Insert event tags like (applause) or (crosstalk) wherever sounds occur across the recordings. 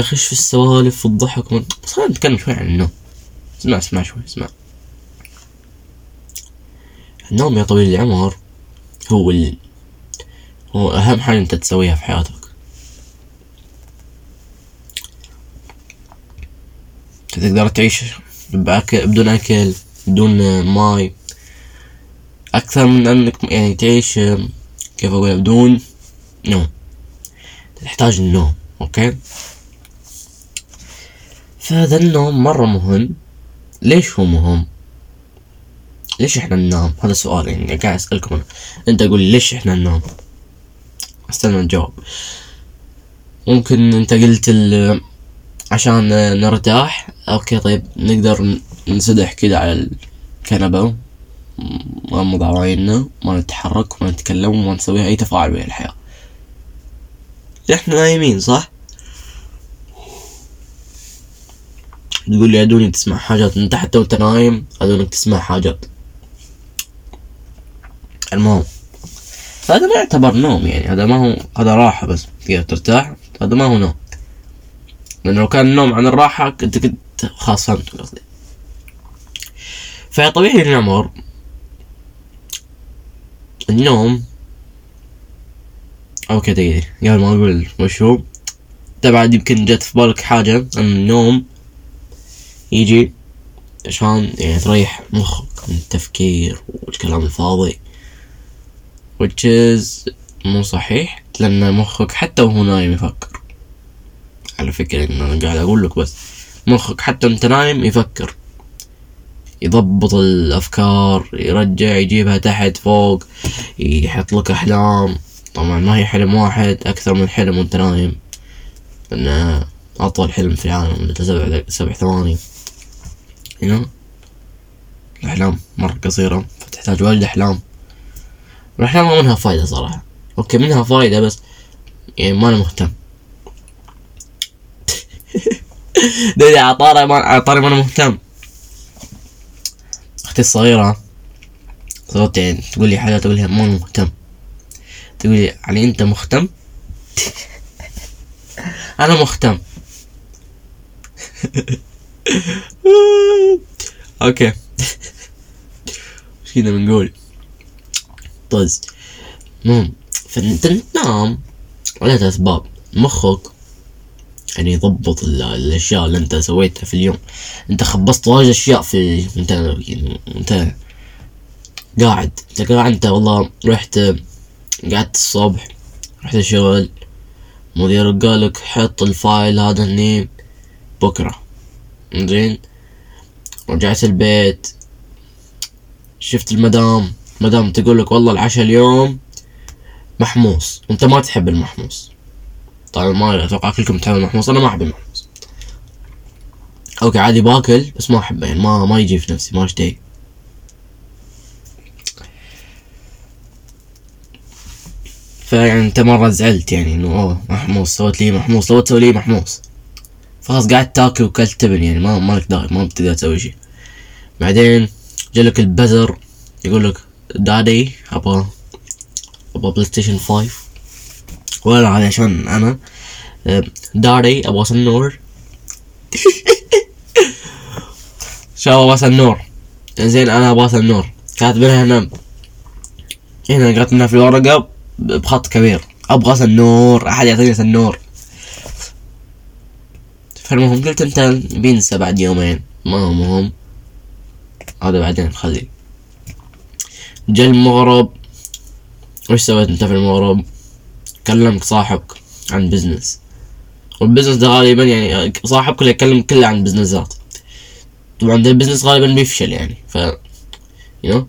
أخش في السوالف والضحك بس خلينا نتكلم شوي عن النوم. اسمع اسمع شوي اسمع. النوم يا طويل العمر هو ال... هو أهم حاجة أنت تسويها في حياتك. تقدر تعيش بأكل بدون أكل بدون ماي. أكثر من أنك يعني تعيش كيف أقول بدون نوم. تحتاج النوم okay؟ فهذا النوم مرة مهم. ليش هو مهم؟ ليش إحنا ننام؟ هذا سؤال يعني قاعد أسألكم أنا. أنت قول ليش إحنا ننام؟ استنى الجواب. ممكن أنت قلت عشان نرتاح. okay طيب نقدر نسدح كذا على الكنبة. ما نمض عوايننا ما نتحرك وما نتكلم وما نسوي أي تفاعل ويا الحياة. إحنا نايمين صح؟ تقول لي ادوني تسمع حاجات انت حتى وانت نايم ادونك تسمع حاجات. المهم هذا ما يعتبر نوم يعني هذا ما هو هذا راحة بس تقدر ترتاح هذا ما هو نوم. لأنه لو كان النوم عن الراحة أنت كنت خلاص فهمت قصدي. فطبيعي العمر النوم أوكي دقيقة قبل ما أقول وش هو بعد يمكن جت في بالك حاجة ان النوم. يجي عشان يعني تريح مخك من التفكير والكلام الفاضي. Is مو صحيح لأن مخك حتى وهو نايم يفكر. على فكرة إن أنا قاعد أقول لك بس مخك حتى وأنت نايم يفكر. يضبط الأفكار يرجع يجيبها تحت فوق يحط لك أحلام. طبعا ما هي حلم واحد أكثر من حلم وأنت نايم. لأن أطول حلم في العالم سبع سبع ثواني. هنا الأحلام مرة قصيرة فتحتاج وايد أحلام. الأحلام ما منها فايدة صراحة. okay منها فايدة بس يعني ما أنا مهتم. (laughs) ديدي عطاري ما عطاري ما أنا مهتم. أختي الصغيرة صوت يعني تقول لي حاجة تقول لي ما أنا مهتم. تقول لي يعني أنت مهتم؟ (laughs) أنا مهتم. (laughs) (laughs) okay. إيش كنا بنقول؟ طز. المهم فانت تنام على اسباب مخك. يعني يضبط الأشياء اللي أنت سويتها في اليوم. أنت خبصت وايد أشياء في انت انت قاعد. أنت قاعد أنت والله رحت قعدت الصبح رحت الشغل. مديرك قالك حط الفايل هذا هني بكرة. زين. رجعت البيت. شفت المدام. مدام تقول لك والله العشاء اليوم محموس. وانت ما تحب المحموس. طبعا ما أتوقع كلكم تحبون المحموس. أنا ما أحب المحموس. okay عادي باكل بس ما أحبه. يعني ما ما يجي في نفسي ما أشتهي. فيعني انت مرة زعلت يعني إنه أوه محموس سويت لي محموس لو تسوي لي محموس. خلاص قاعد تاكل وكلت تبن يعني ما مالك داعي ما بتقدر تسوي شي بعدين جالك البزر يقول لك daddy أبغى أبغى PlayStation 5 ولا عشان أنا daddy أبغى سنور. (laughs) شو أبغى سنور. زين أنا أبغى سنور. كاتبينها هنا. هنا كاتبينها في الورقة بخط كبير. أبغى سنور أحد يعطيني سنور. فالمهم قلت انت بينسى بعد يومين. ما هو مهم هذا بعدين خليه. جا المغرب. وش سويت انت في المغرب؟ كلمك صاحبك عن business وال business ده غالبا يعني صاحبك اللي يكلم كله عن بزنسات طبعا ده ال business غالبا بيفشل يعني ف you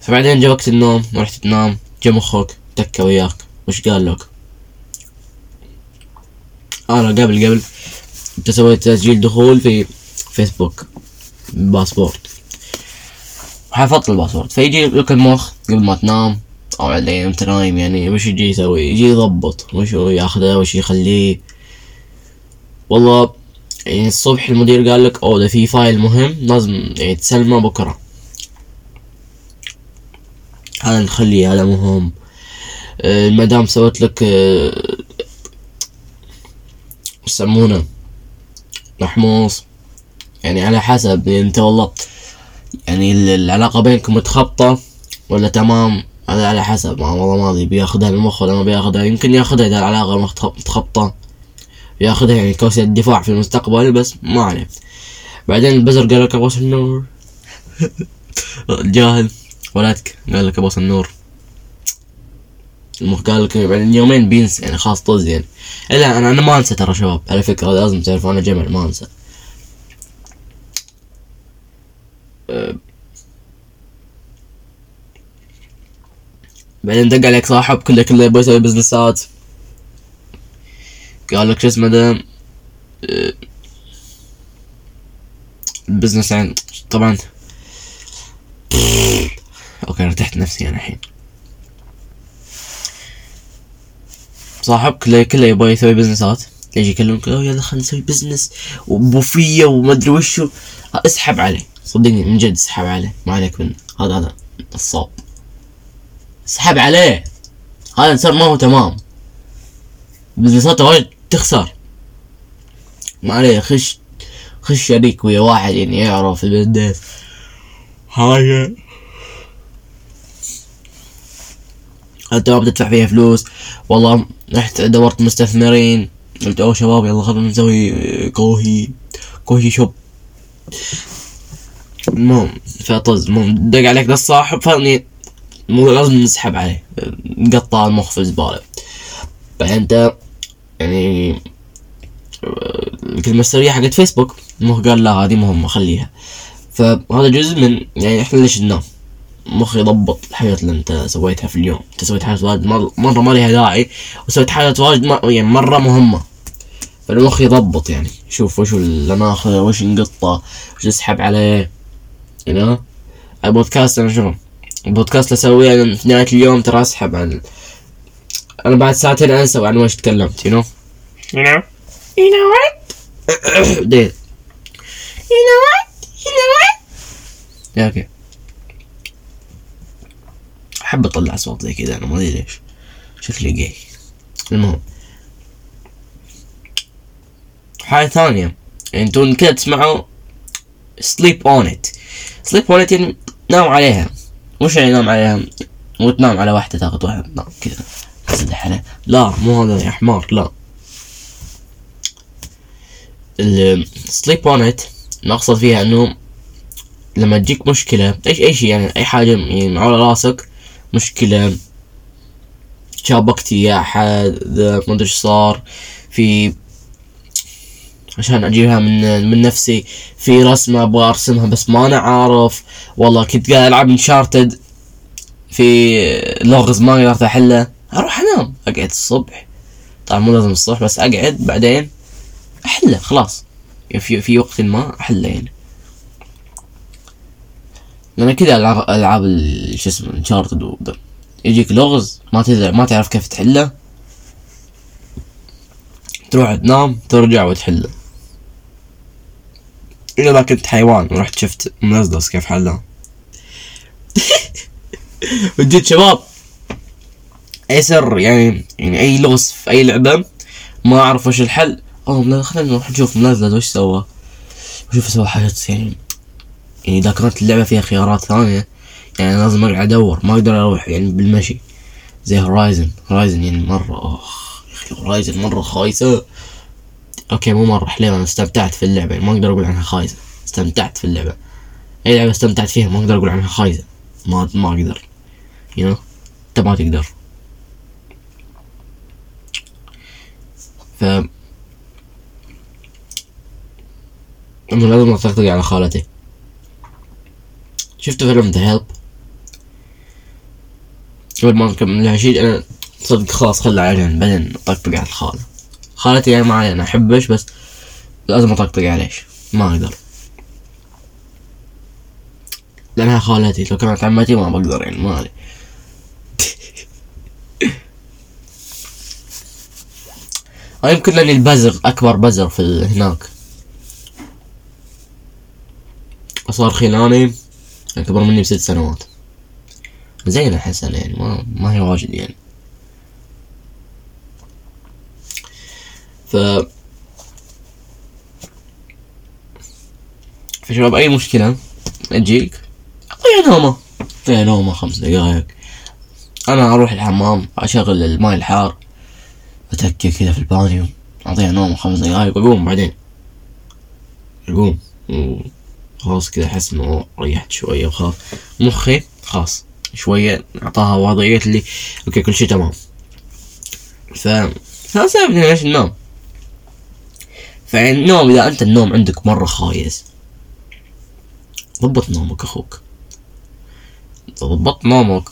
فبعدين جا وقت النوم ورحت تنام جا مخك تكة وياك. وش قال لك؟ أنا قبل قبل أنت سويت تسجيل دخول في Facebook password. وحفظت ال password فيجي لك المخ قبل ما تنام أو بعدين انت نايم يعني وش يجي يسوي؟ يجي يضبط وش ياخذه وش يخليه. والله يعني الصبح المدير قال لك أوه ده في file مهم لازم يعني تسلمه بكرة. هذا نخليه هذا مهم. المدام سوت لك يسمونه محموص. يعني على حسب انت والله يعني العلاقة بينكم متخبطة ولا تمام؟ هذا على حسب. ما والله ما أدري بياخذها المخ ولا ما بياخذها؟ يمكن ياخذها إذا العلاقة متخبطة. ياخذها يعني كوسة الدفاع في المستقبل بس ما عليه. بعدين البزر قال لك ابوس النور (laughs) جاهل. ولدك قال لك ابوس النور قال لك بعدين يومين بينسى يعني خلاص طز يعني. إلا أنا أنا ما أنسى ترى شباب على فكرة لازم تعرفوا أنا جمل ما أنسى. أه. بعدين دق عليك صاحب كله كله يبغى يسوي بزنسات قال لك شو اسمه ده؟ ال business يعني طبعا. okay ارتحت نفسي أنا الحين. صاحب كله كله يبغى يسوي بزنسات يجي يكلمك يلا خلينا نسوي business وبوفية وما ادري وشو. اسحب عليه. صدقني من جد اسحب عليه. ما عليك منه. هذا هذا الصوب اسحب عليه. هذا الانسان ما هو تمام. بزنساته وايد تخسر. ما عليه خش خش شريك ويا واحد يعني يعرف البزنس. هاي. انت ما بتدفع فيها فلوس؟ والله رحت دورت مستثمرين قلت أوه شباب يلا خلنا نسوي كوهي كوهي شوب. المهم فطز المهم دق عليك ذا الصاحب فأني مو لازم نسحب عليه نقطع المخ في الزبالة بعدين انت يعني الكلمة السرية حقت فيسبوك المخ قال لا هذه مهمة خليها. فهذا جزء من يعني إحنا ليش ننام مخ يضبط الحاجات اللي انت سويتها في اليوم. انت سويت حاجات واجد مرة ما لها داعي وسويت حاجات واجد يعني مرة مهمة. فالمخ يضبط يعني. شوف وش اللي ناخذه وش نقطه وش نسحب عليه. You know البودكاست أنا شو البودكاست اللي أسويه أنا في نهاية اليوم ترى أسحب عن أنا بعد ساعتين انسى عن وش تكلمت you know You know? you know what? (coughs) ديل You know what? You know what? yeah okay أحب أطلع اصوات زي كذا أنا ما أدري ليش. شكلي جاي. المهم. حاجة ثانية. انتون كذا تسمعوا sleep on it. Sleep on it يعني نام عليها. مش يعني نام عليها وتنام على واحدة تاخذ واحدة تنام كذا تسدح عليه لا مو هذا يا حمار لا. ال sleep on it المقصد فيها إنه لما تجيك مشكلة إيش اي شيء يعني؟ أي حاجة يعني على راسك مشكلة. شابكتي يا احد ما أدري إيش صار. في عشان أجيبها من من نفسي. في رسمة أبغى أرسمها بس ما أنا عارف. والله كنت قاعد ألعب انشارتد في لغز ما قدرت أحله. أروح أنام. أقعد الصبح. طبعا مو لازم الصبح بس أقعد بعدين أحله خلاص. في في وقت ما أحله يعني. لأن كذا العاب ألعاب شو اسمه انشارتد يجيك لغز ما تدري ما تعرف كيف تحله. تروح تنام ترجع وتحله. إذا ما كنت حيوان ورحت شفت منزلس كيف حلها. (laughs) وجيت شباب. أي سر يعني يعني أي لغز في أي لعبة ما أعرف وش الحل. أوه خلينا نروح نشوف منزلس وش سوى. وشوف سوى حاجات يعني يعني إذا كانت اللعبة فيها خيارات ثانية يعني لازم أقعد أدور ما أقدر أروح يعني بالمشي. زي Horizon Horizon يعني مرة أخ يا أخي Horizon مرة خايسة. okay مو مرة حليوة أنا استمتعت في اللعبة يعني ما أقدر أقول عنها خايسة. استمتعت في اللعبة. أي لعبة استمتعت فيها ما أقدر أقول عنها خايسة. ما ما أقدر. you you know? أنت ما تقدر. ف لازم اطقطق على خالتي. شفت فيلم ذا هيلب قبل ما نكمل العشيد أنا صدق خلاص خلى علينا بعدين أطقطق على الخالة. خالتي يعني ما علي أنا أحبش بس لازم أطقطق عليش ما أقدر. لأنها خالتي لو كانت عمتي ما بقدر يعني ما علي (laughs) أو يمكن لأني البزغ أكبر بزغ في هناك. صار خلاني يعني أكبر مني بست سنوات. زين حسن يعني ما ما هي واجد يعني. ف فشباب أي مشكلة تجيك أعطيها نومة. أعطيها نومة خمس دقايق. أنا أروح الحمام أشغل الماي الحار. أتكي كذا في البانيو. أعطيها نومة خمس دقايق وأقوم بعدين. أقوم. خلاص كذا أحس إنه ريحت شوية وخلاص. مخي خلاص شوية أعطاها وضعية اللي okay كل شيء تمام. ف فسبب ليش النوم. فالنوم النوم إذا أنت النوم عندك مرة خايس ضبط نومك أخوك. ضبط نومك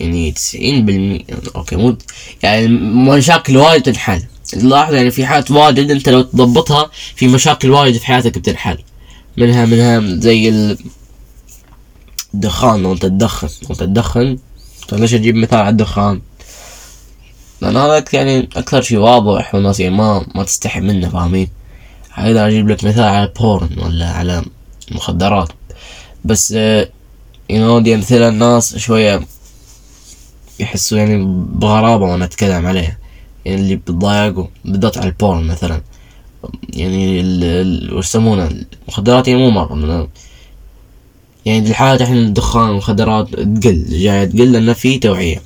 يعني تسعين بالمية أوكي مو يعني مشاكل وايد تنحل. لاحظ يعني في حالات واجد أنت لو تضبطها في مشاكل وايد في حياتك بتنحل. منها منها زي الدخان لو انت تدخن لو انت تدخن طيب ليش أجيب مثال على الدخان؟ لأن هذا يعني أكثر شي واضح والناس يعني ما ما تستحي منه فاهمين؟ هذا أجيب لك مثال على ال porn ولا على مخدرات. بس you دي أمثلة الناس شوية يحسوا يعني بغرابة وأنا أتكلم عليها. يعني اللي بتضايقوا بالذات على ال porn مثلا. يعني يسمونه المخدرات يعني مو مرة يعني الحالة الحين الدخان والمخدرات تقل جاية تقل لأن في توعية.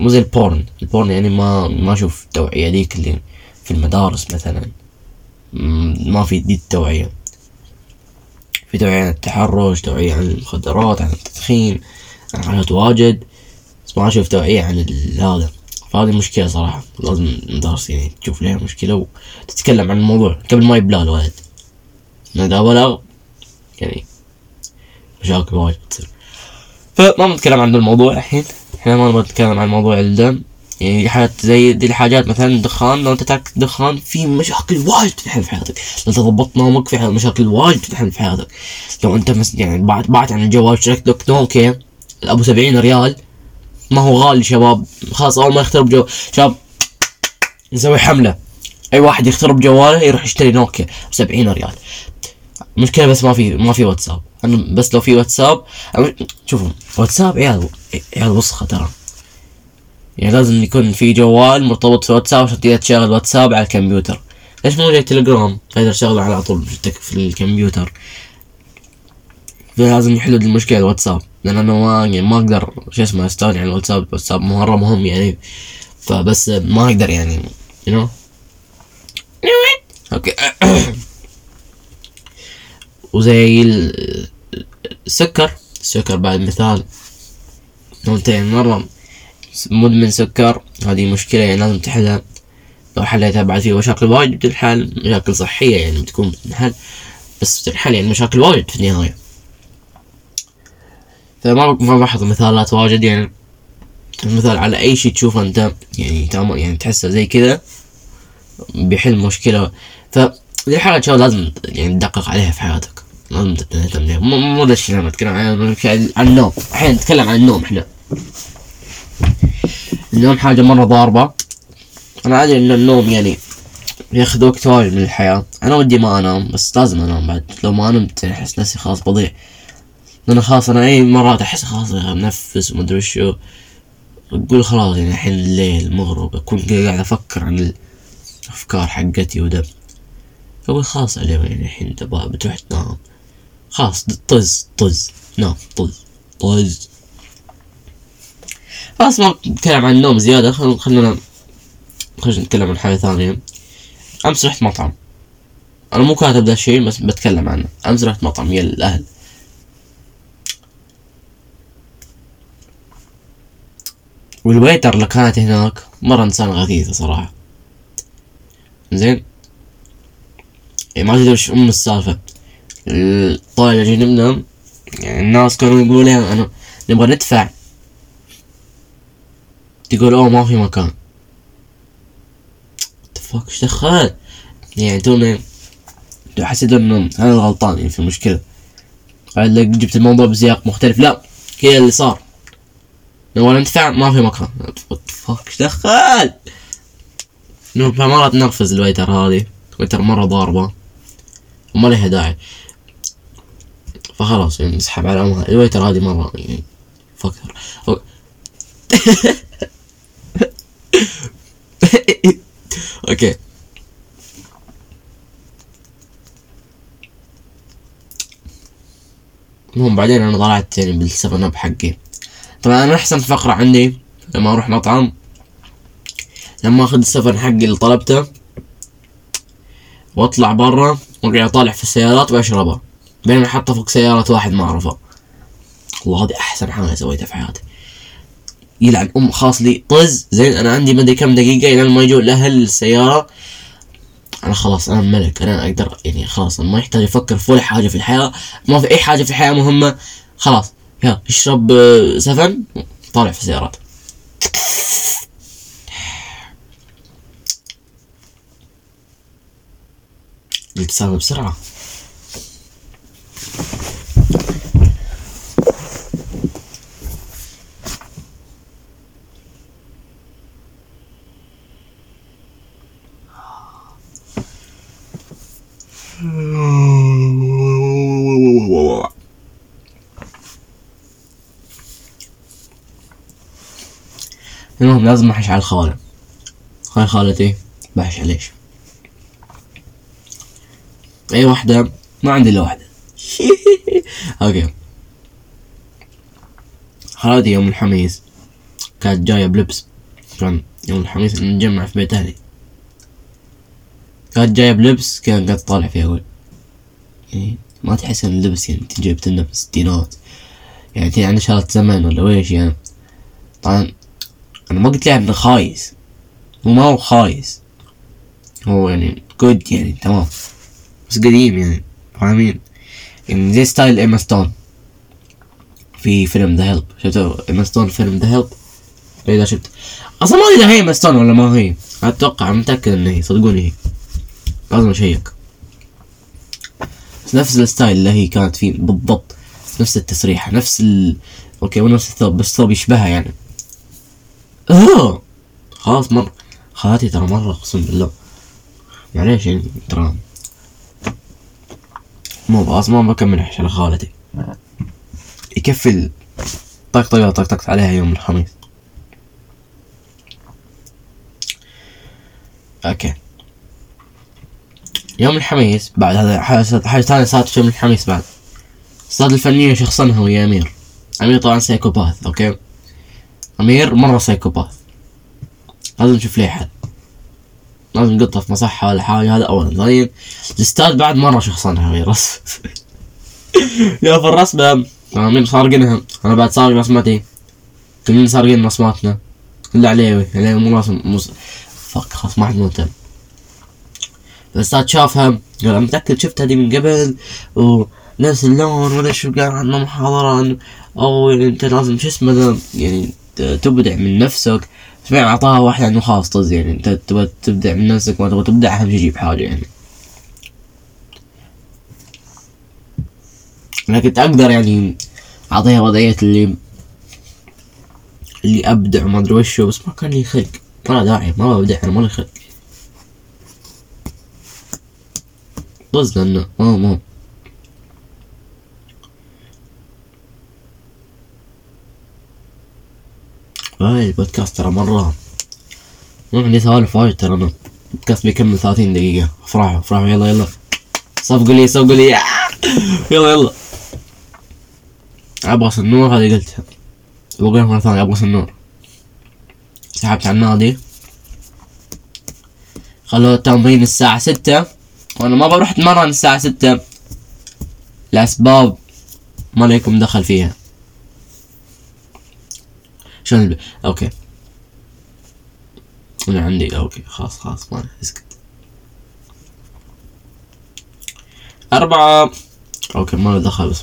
مو زي ال porn. ال porn يعني ما ما أشوف التوعية ذيك اللي في المدارس مثلا. ما في دي التوعية. في توعية عن التحرش توعية عن المخدرات عن التدخين عن حاجات واجد بس ما أشوف توعية عن هذا. فهذه مشكلة صراحة. لازم المدارس يعني تشوف لها مشكلة وتتكلم عن الموضوع. قبل ما يبلغ الولد إذا بلغ يعني مشاكل واجد بتصير فما بنتكلم عن الموضوع الحين. إحنا ما نبغى نتكلم عن موضوع الدم. يعني حاجات زي دي الحاجات مثلا الدخان لو أنت ترك الدخان في مشاكل واجد تنحل في حياتك. لو تضبط نومك في مشاكل واجد تنحل في حياتك. لو أنت مس يعني بعد بعد عن الجوال شركت لك نوكيا ابو سبعين ريال. ما هو غالي شباب. خلاص أول ما يخترب جو شباب نسوي حملة. أي واحد يخترب جواله يروح يشتري نوكيا بسبعين ريال. مشكلة بس ما في ما في واتساب. أنا بس لو في واتساب شوفوا واتساب عيال عيال وسخة ترى. يعني لازم يكون في جوال مرتبط في واتساب عشان تقدر تشغل واتساب على الكمبيوتر. ليش مو زي تليجرام؟ تقدر تشغله على طول في الكمبيوتر. فلازم يحلوا المشكلة الواتساب. لأن أنا ما يعني ما أقدر شو اسمه أستغني عن الواتساب الواتساب مرة مهم يعني. فبس ما أقدر يعني you know. أوكي. (coughs) وزي السكر السكر بعد مثال. لو انت يعني مرة. مدمن سكر. هذه مشكلة يعني لازم تحلها. لو حليتها بعد في مشاكل وايد بتنحل مشاكل صحية يعني بتكون بتنحل. بس بتنحل يعني مشاكل وايد في النهاية. فما ما بحط مثالات واجد يعني مثال على أي شيء تشوفه أنت يعني يعني تحسه زي كذا بيحل مشكلة. ف دي حاجة شباب لازم يعني تدقق عليها في حياتك. لازم تهتم بها مو ذا الشيء لما نتكلم عن عن النوم. الحين نتكلم عن النوم إحنا. النوم حاجة مرة ضاربة. أنا أدري إن النوم يعني ياخذ وقت واجد من الحياة. أنا ودي ما أنام بس لازم أنام بعد. لو ما نمت أحس نفسي خلاص بضيع. لأن خلاص أنا أي مرات أحس خلاص أنفس ومدري وشو. أقول خلاص يعني الحين الليل المغرب أكون قاعد أفكر عن الأفكار حقتي وده. أقول خلاص عليهم يعني الحين تبغى بتروح تنام. خلاص طز طز نام طز طز. خلاص ما نتكلم عن النوم زيادة خلينا خلينا نتكلم عن حاجة ثانية. أمس رحت مطعم. أنا مو كاتب ذا الشيء بس بتكلم عنه. أمس رحت مطعم يا الأهل والويتر اللي كانت هناك مرة إنسان غثيثة صراحة. زين؟ يعني ما تدري وش أم السالفة. الطاولة اللي جنبنا يعني الناس كانوا يقولون إيه، أنا نبغى ندفع. تقول أوه ما في مكان. تفاك إيش دخل؟ يعني تونا حسيت إنه أنا الغلطان يعني في المشكلة قال لك جبت الموضوع بسياق مختلف؟ لا هي اللي صار. لو ندفع ما في مكان. إيش دخل؟ فمرة تنرفز ال waiter هذه. ال waiter مرة ضاربة. وما لها داعي. فخلاص يعني نسحب على أمها. ال waiter هذه مرة يعني فكر (laughs) okay. المهم بعدين أنا طلعت يعني بالسفن اب حقي طبعا أنا أحسن فقرة عندي لما أروح مطعم لما أخذ السفن حقي اللي طلبته وأطلع برا وأرجع طالع في السيارات وأشربها بينما احطها فوق سيارة واحد ما اعرفه والله هذه أحسن حاجة سويتها في حياتي. يلعن أم خاص لي طز زين أنا عندي مدري كم دقيقة إلى ما يجوا الاهل السيارة. أنا خلاص أنا ملك أنا أقدر يعني خلاص ما يحتاج أفكر في ولا حاجة في الحياة ما في أي حاجة في الحياة مهمة خلاص. يا اشرب آه، سفن. طالع في السيارات. قلت سالفة بسرعة. المهم لازم احش على الخالة. هاي خالتي بحش عليش أي واحدة ما عندي إلا واحدة (laughs) أوكي. خالتي يوم الخميس كانت جاية بلبس. كان يوم الخميس نتجمع في بيت أهلي. كانت جاية بلبس كان قاعد طالع فيه أقول يعني ما تحس إن اللبس يعني تجي بتنه في الستينات يعني تي عندها شغلة زمن ولا ويش يعني؟ طبعا أنا ما قلت انه خايس. هو ما هو خايس. هو يعني good يعني تمام. بس قديم يعني فاهمين؟ يعني زي style إيما ستون. في فيلم The Help شفتوا؟ إيما ستون فيلم The Help اذا شفت؟ أصلا ما أدري هي إيما ستون ولا ما هي. أتوقع متأكد إن هي. صدقوني هي. لازم أشيك. بس نفس ال style اللي هي كانت فيه بالضبط. نفس التسريحة نفس ال okay مو نفس الثوب بس الثوب يشبهها يعني. اوه خلاص مرة خالتي ترى مرة أقسم بالله. معليش يعني ترى مو خلاص ما بكمل على خالتي. يكفي ال- طقطقة اللي طقطقت عليها يوم الخميس. okay. يوم الخميس بعد هذا حاجة حاجة ثانية صارت يوم الخميس بعد. أستاذ الفنية شخصنها ويا أمير. أمير طبعا psychopath okay؟ أمير مرة psychopath لازم نشوف له حل لازم نحطه في مصحة ولا حاجة هذا أولا ثانيا الأستاذ بعد مرة شخصنها أمير (laughs) يا في الرسمة أمير سارقينها؟ أنا بعد سارق رسمتي. كلنا سارقين رسماتنا؟ إلا عليوي. عليوي مو رسم مو فك خلاص ما حد مهتم. الأستاذ شافها قال أنا متأكد شفتها دي من قبل ونفس اللون ولا شو قال عندنا محاضرة إنه أو يعني أنت لازم شو اسمه يعني تبدع من نفسك فعلا أعطاها واحدة إنه خلاص طز يعني. أنت تبغى تبدع من نفسك ما تبغى تبدع أهم شي جيب حاجة يعني. أنا كنت أقدر يعني أعطيها وضعية اللي اللي أبدع وما أدري وشو بس ما كان لي خلق. ما داعي ما ببدع أنا ما لي خلق. طز لأنه ما ما هاي البودكاست ترى مرة ما عندي سوالف وايد ترى أنا البودكاست بيكمل ثلاثين دقيقة. افرحوا افرحوا. يلا يلا. صفقوا لي صفقوا لي (laughs) يلا يلا. أبغى النور هذه قلتها بقولها مرة ثانية أبغى النور. سحبت على النادي. خلوا التمرين الساعة ستة. وأنا ما بروح أتمرن الساعة ستة. لأسباب ما لكم دخل فيها. شلون الب... أوكي. أنا عندي okay خلاص خلاص ما اسكت. أربعة. okay ما له دخل بس.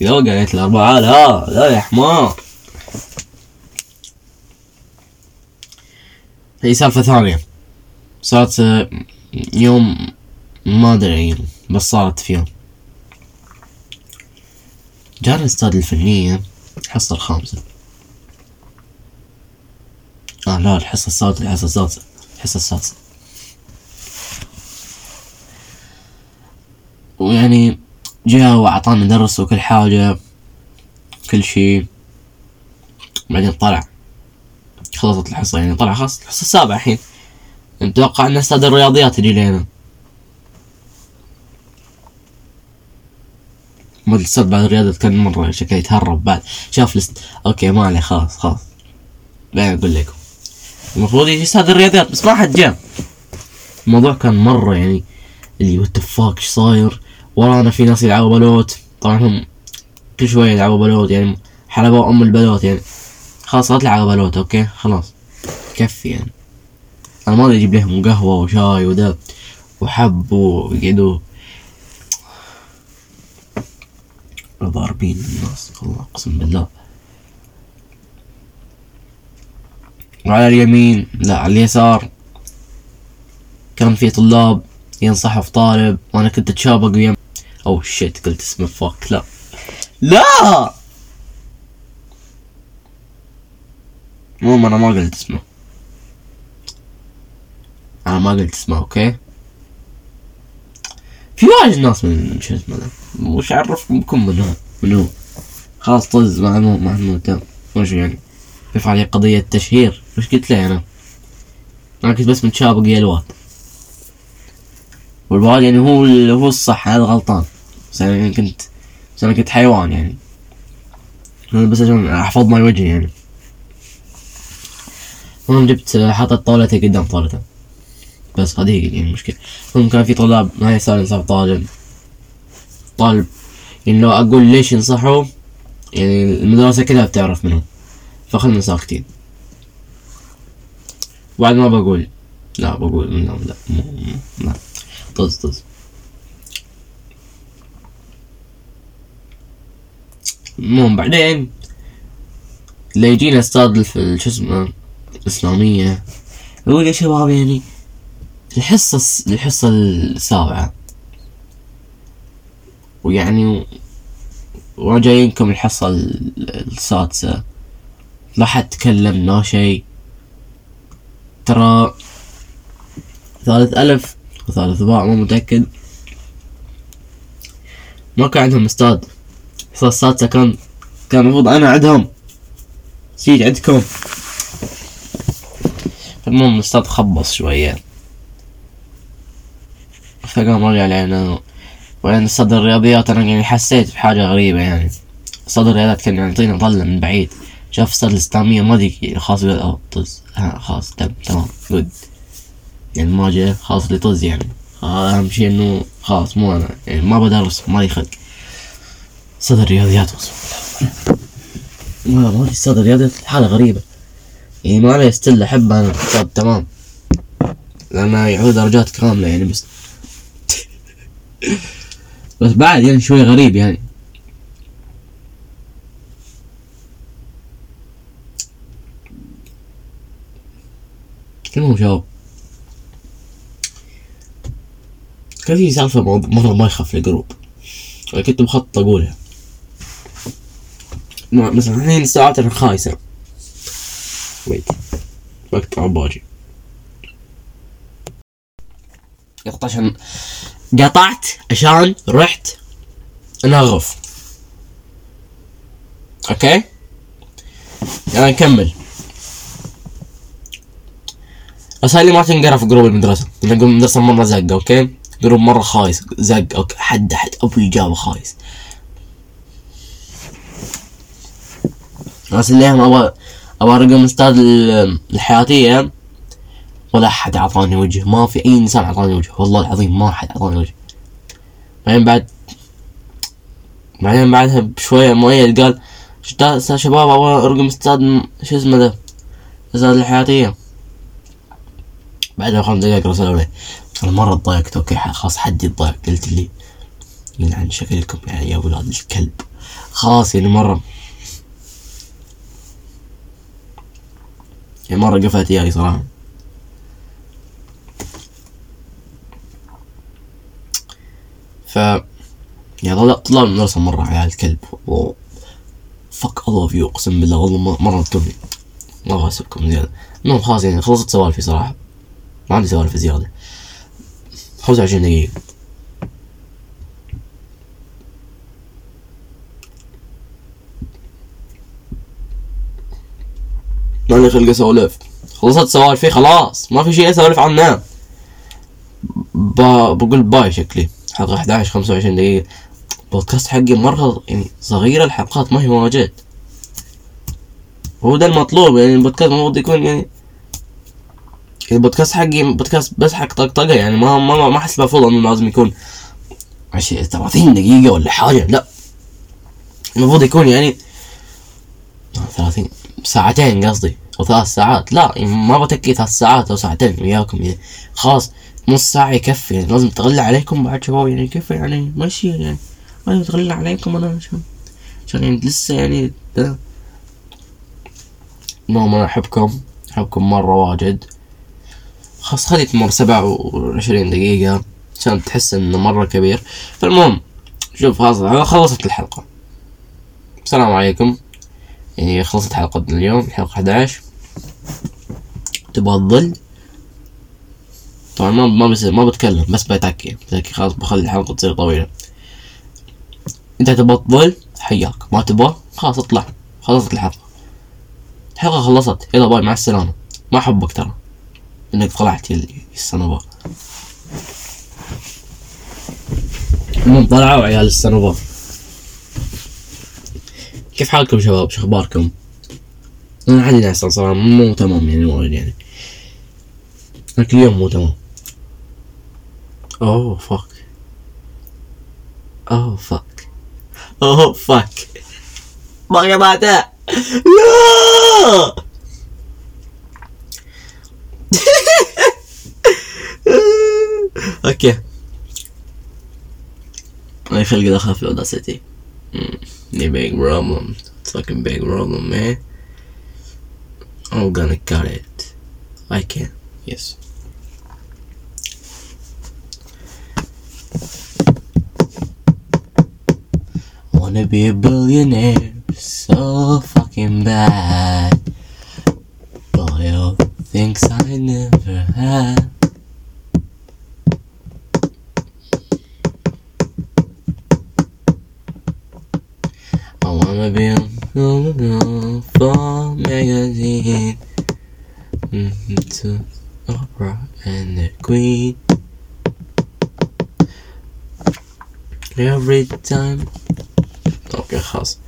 اذا قالت الأربعة. لا لا يا حمار. هي سالفة ثانية. صارت آه، يوم ما أدري بس صارت في يوم. جانا الاستاذ الفنية الحصة الخامسة. آه لا الحصة السادسة الحصة السادسة الحصة السادسة ويعني جاء وأعطانا درس وكل حاجة كل شي بعدين طلع. خلصت الحصة يعني طلع خلاص الحصة السابعة الحين. نتوقع أن أستاذ الرياضيات يجي لنا. ما الاستاذ بعد الرياضة كان مرة شكله يتهرب بعد. شاف لست okay ما عليه خلاص خلاص. بعدين أقول لكم. المفروض يجي أستاذ الرياضيات بس ما حد جاء. الموضوع كان مرة يعني اللي what the fuck إيش صاير؟ ورانا في ناس يلعبوا بلوت. طبعا هم كل شوية يلعبوا بلوت يعني حلبوا أم البلوت يعني. خلاص لا تلعبوا بلوت okay؟ خلاص. كفي يعني. أنا ما أدري أجيب لهم قهوة وشاي وده وحب ويقعدوا ضاربين الناس والله أقسم بالله. وعلى اليمين لا على اليسار كان في طلاب ينصحوا في طالب وأنا كنت اتشابك ويم أو شيت قلت اسمه فاك لا لا مو أنا ما قلت اسمه أنا ما قلت اسمه أوكي في واجد ناس من شو اسمه وش عرفكم من هو من هو خلاص طز مو ما مهتم وش يعني يرفع علي قضية تشهير وش قلت له أنا. أنا كنت بس متشابق يا الواد. والواد يعني هو هو الصح هذا غلطان. بس أنا يعني كنت بس أنا كنت حيوان يعني. أنا بس عشان أحفظ ما وجهي يعني. المهم جبت حاطط طاولتي قدام طاولته. بس هذه يعني المشكلة. المهم كان في طلاب ما يسأل ينصح طالب طالب يعني لو أقول ليش ينصحوا يعني المدرسة كلها بتعرف منهم. فخلنا ساكتين بعد ما بقول. لا بقول لا لا لا. طز طز. المهم بعدين اللي يجينا أستاذ في شو اسمه الإسلامية. يقول يا شباب يعني الحصة الحصة السابعة. ويعني وجايينكم الحصة ال- السادسة. لا حد تكلم لا شيء. ترى ثالث ألف وثالث باء مو متأكد. ما كان عندهم أستاذ الحصة السادسة كان كان المفروض أنا عندهم. سيج عندكم. المهم الاستاذ خبص شوية. فقام رجع علينا وبعدين أستاذ الرياضيات؟ أنا يعني حسيت بحاجة غريبة يعني. أستاذ الرياضيات كان يعطينا طلة من بعيد. شاف أستاذ الاسلامية ما ادري خلاص قال اوه طز ها خلاص تم تمام جود يعني ما جاء خلاص اللي طز يعني. أهم شيء إنه خلاص مو أنا يعني ما بدرس ما لي خلق. اقسم بالله ما ما ادري أستاذ الرياضيات حالة غريبة. يعني ما عليه ستيل أحب أنا أستاذ تمام. لأنه يعطي درجات كاملة يعني بس. (laughs) بس بعد يعني شوي غريب يعني. المهم شباب كان في سالفة مرة ما يخاف الجروب كنت مخطط أقولها. مثلا الحين الساعات الخايسة. ويت بقطع باجي. قطعت عشان قطعت عشان رحت. انغف أوكي؟ يلا نكمل رسائلي ما تنقرا في group المدرسة. لأن group المدرسة مرة زق okay؟ group مرة خايس. زق okay؟ حد حد. أبو إجابة خايس. بس اللي أبغى أبغى رقم أستاذ ال- الحياتية. ولا أحد أعطاني وجه. ما في أي إنسان أعطاني وجه. والله العظيم ما أحد أعطاني وجه. بعدين بعد بعدين بعدها بشوية مؤيد قال أستاذ شباب أبغى رقم أستاذ شو اسمه ذا أستاذ الحياتية. بعدها خمس دقايق رسلوا لي أنا مرة تضايقت okay خلاص حد يتضايق قلت لي يلعن شكلكم يعني يا ولاد الكلب. خلاص يعني مرة يعني مرة قفلت اياي صراحة. ف يا طلاب طلاب المدرسة مرة عيال الكلب. و fuck all of you أقسم بالله والله مرة ما أبغى اسبكم زيادة المهم خلاص يعني خلصت سوالفي صراحة. ما عندي سوالف زيادة خمسة وعشرين دقيقة. ماني خلق اسولف خلصت سوالفي خلاص. ما في شيء أسولف عنه. ب... بقول باي شكلي. حلقة 11 25 دقيقة. البودكاست حقي مرة يعني صغيرة الحلقات ما هي واجد. هو ده المطلوب يعني البودكاست المفروض يكون يعني البودكاست حقي بودكاست بس حق طقطقة يعني ما ما ما أحس المفروض إنه لازم يكون عشرين 30 دقيقة ولا حاجة لا. المفروض يكون يعني 30 ساعتين قصدي أو ثلاث ساعات. لا يعني ما بتكي ثلاث ساعات أو ساعتين وياكم يعني. خلاص نص ساعة يكفي يعني. لازم تغلى عليكم بعد شباب يعني كيف يعني؟ ماشي يعني. لازم تغلى عليكم أنا عشان عشان يعني لسه يعني المهم أنا أحبكم. أحبكم مرة واجد. خلاص خلي تمر سبعة وعشرين دقيقة عشان تحس إنه مرة كبير. فالمهم شوف خلاص خلصت الحلقة. السلام عليكم. يعني خلصت حلقة اليوم حلقة 11 تبغى تظل طبعا ما ما بس ما بتكلم بس بتحكي بتحكي خلاص بخلي الحلقة تصير طويلة. انت تبغى تظل حياك. ما تبغى خلاص اطلع. خلصت الحلقة. الحلقة خلصت. يلا باي. مع السلامة. ما أحبك ترى. إنك طلعت يا السنوبا المهم طلعوا عيال السنوبا كيف حالكم شباب؟ شو أخباركم؟ أنا حالي احسن صراحة مو تمام يعني وايد يعني. لكن اليوم مو تمام. oh fuck oh fuck oh fuck باقي ماتا لا! (laughs) اوكي I خلق دخل في الاوداسيتي The big problem. It's fucking big problem, man. I'm gonna cut it. I can. Yes. Wanna be a billionaire so fucking bad. I never had. I wanna be on the for magazine. Mm-hmm, to opera and the queen. Every time, lock your house.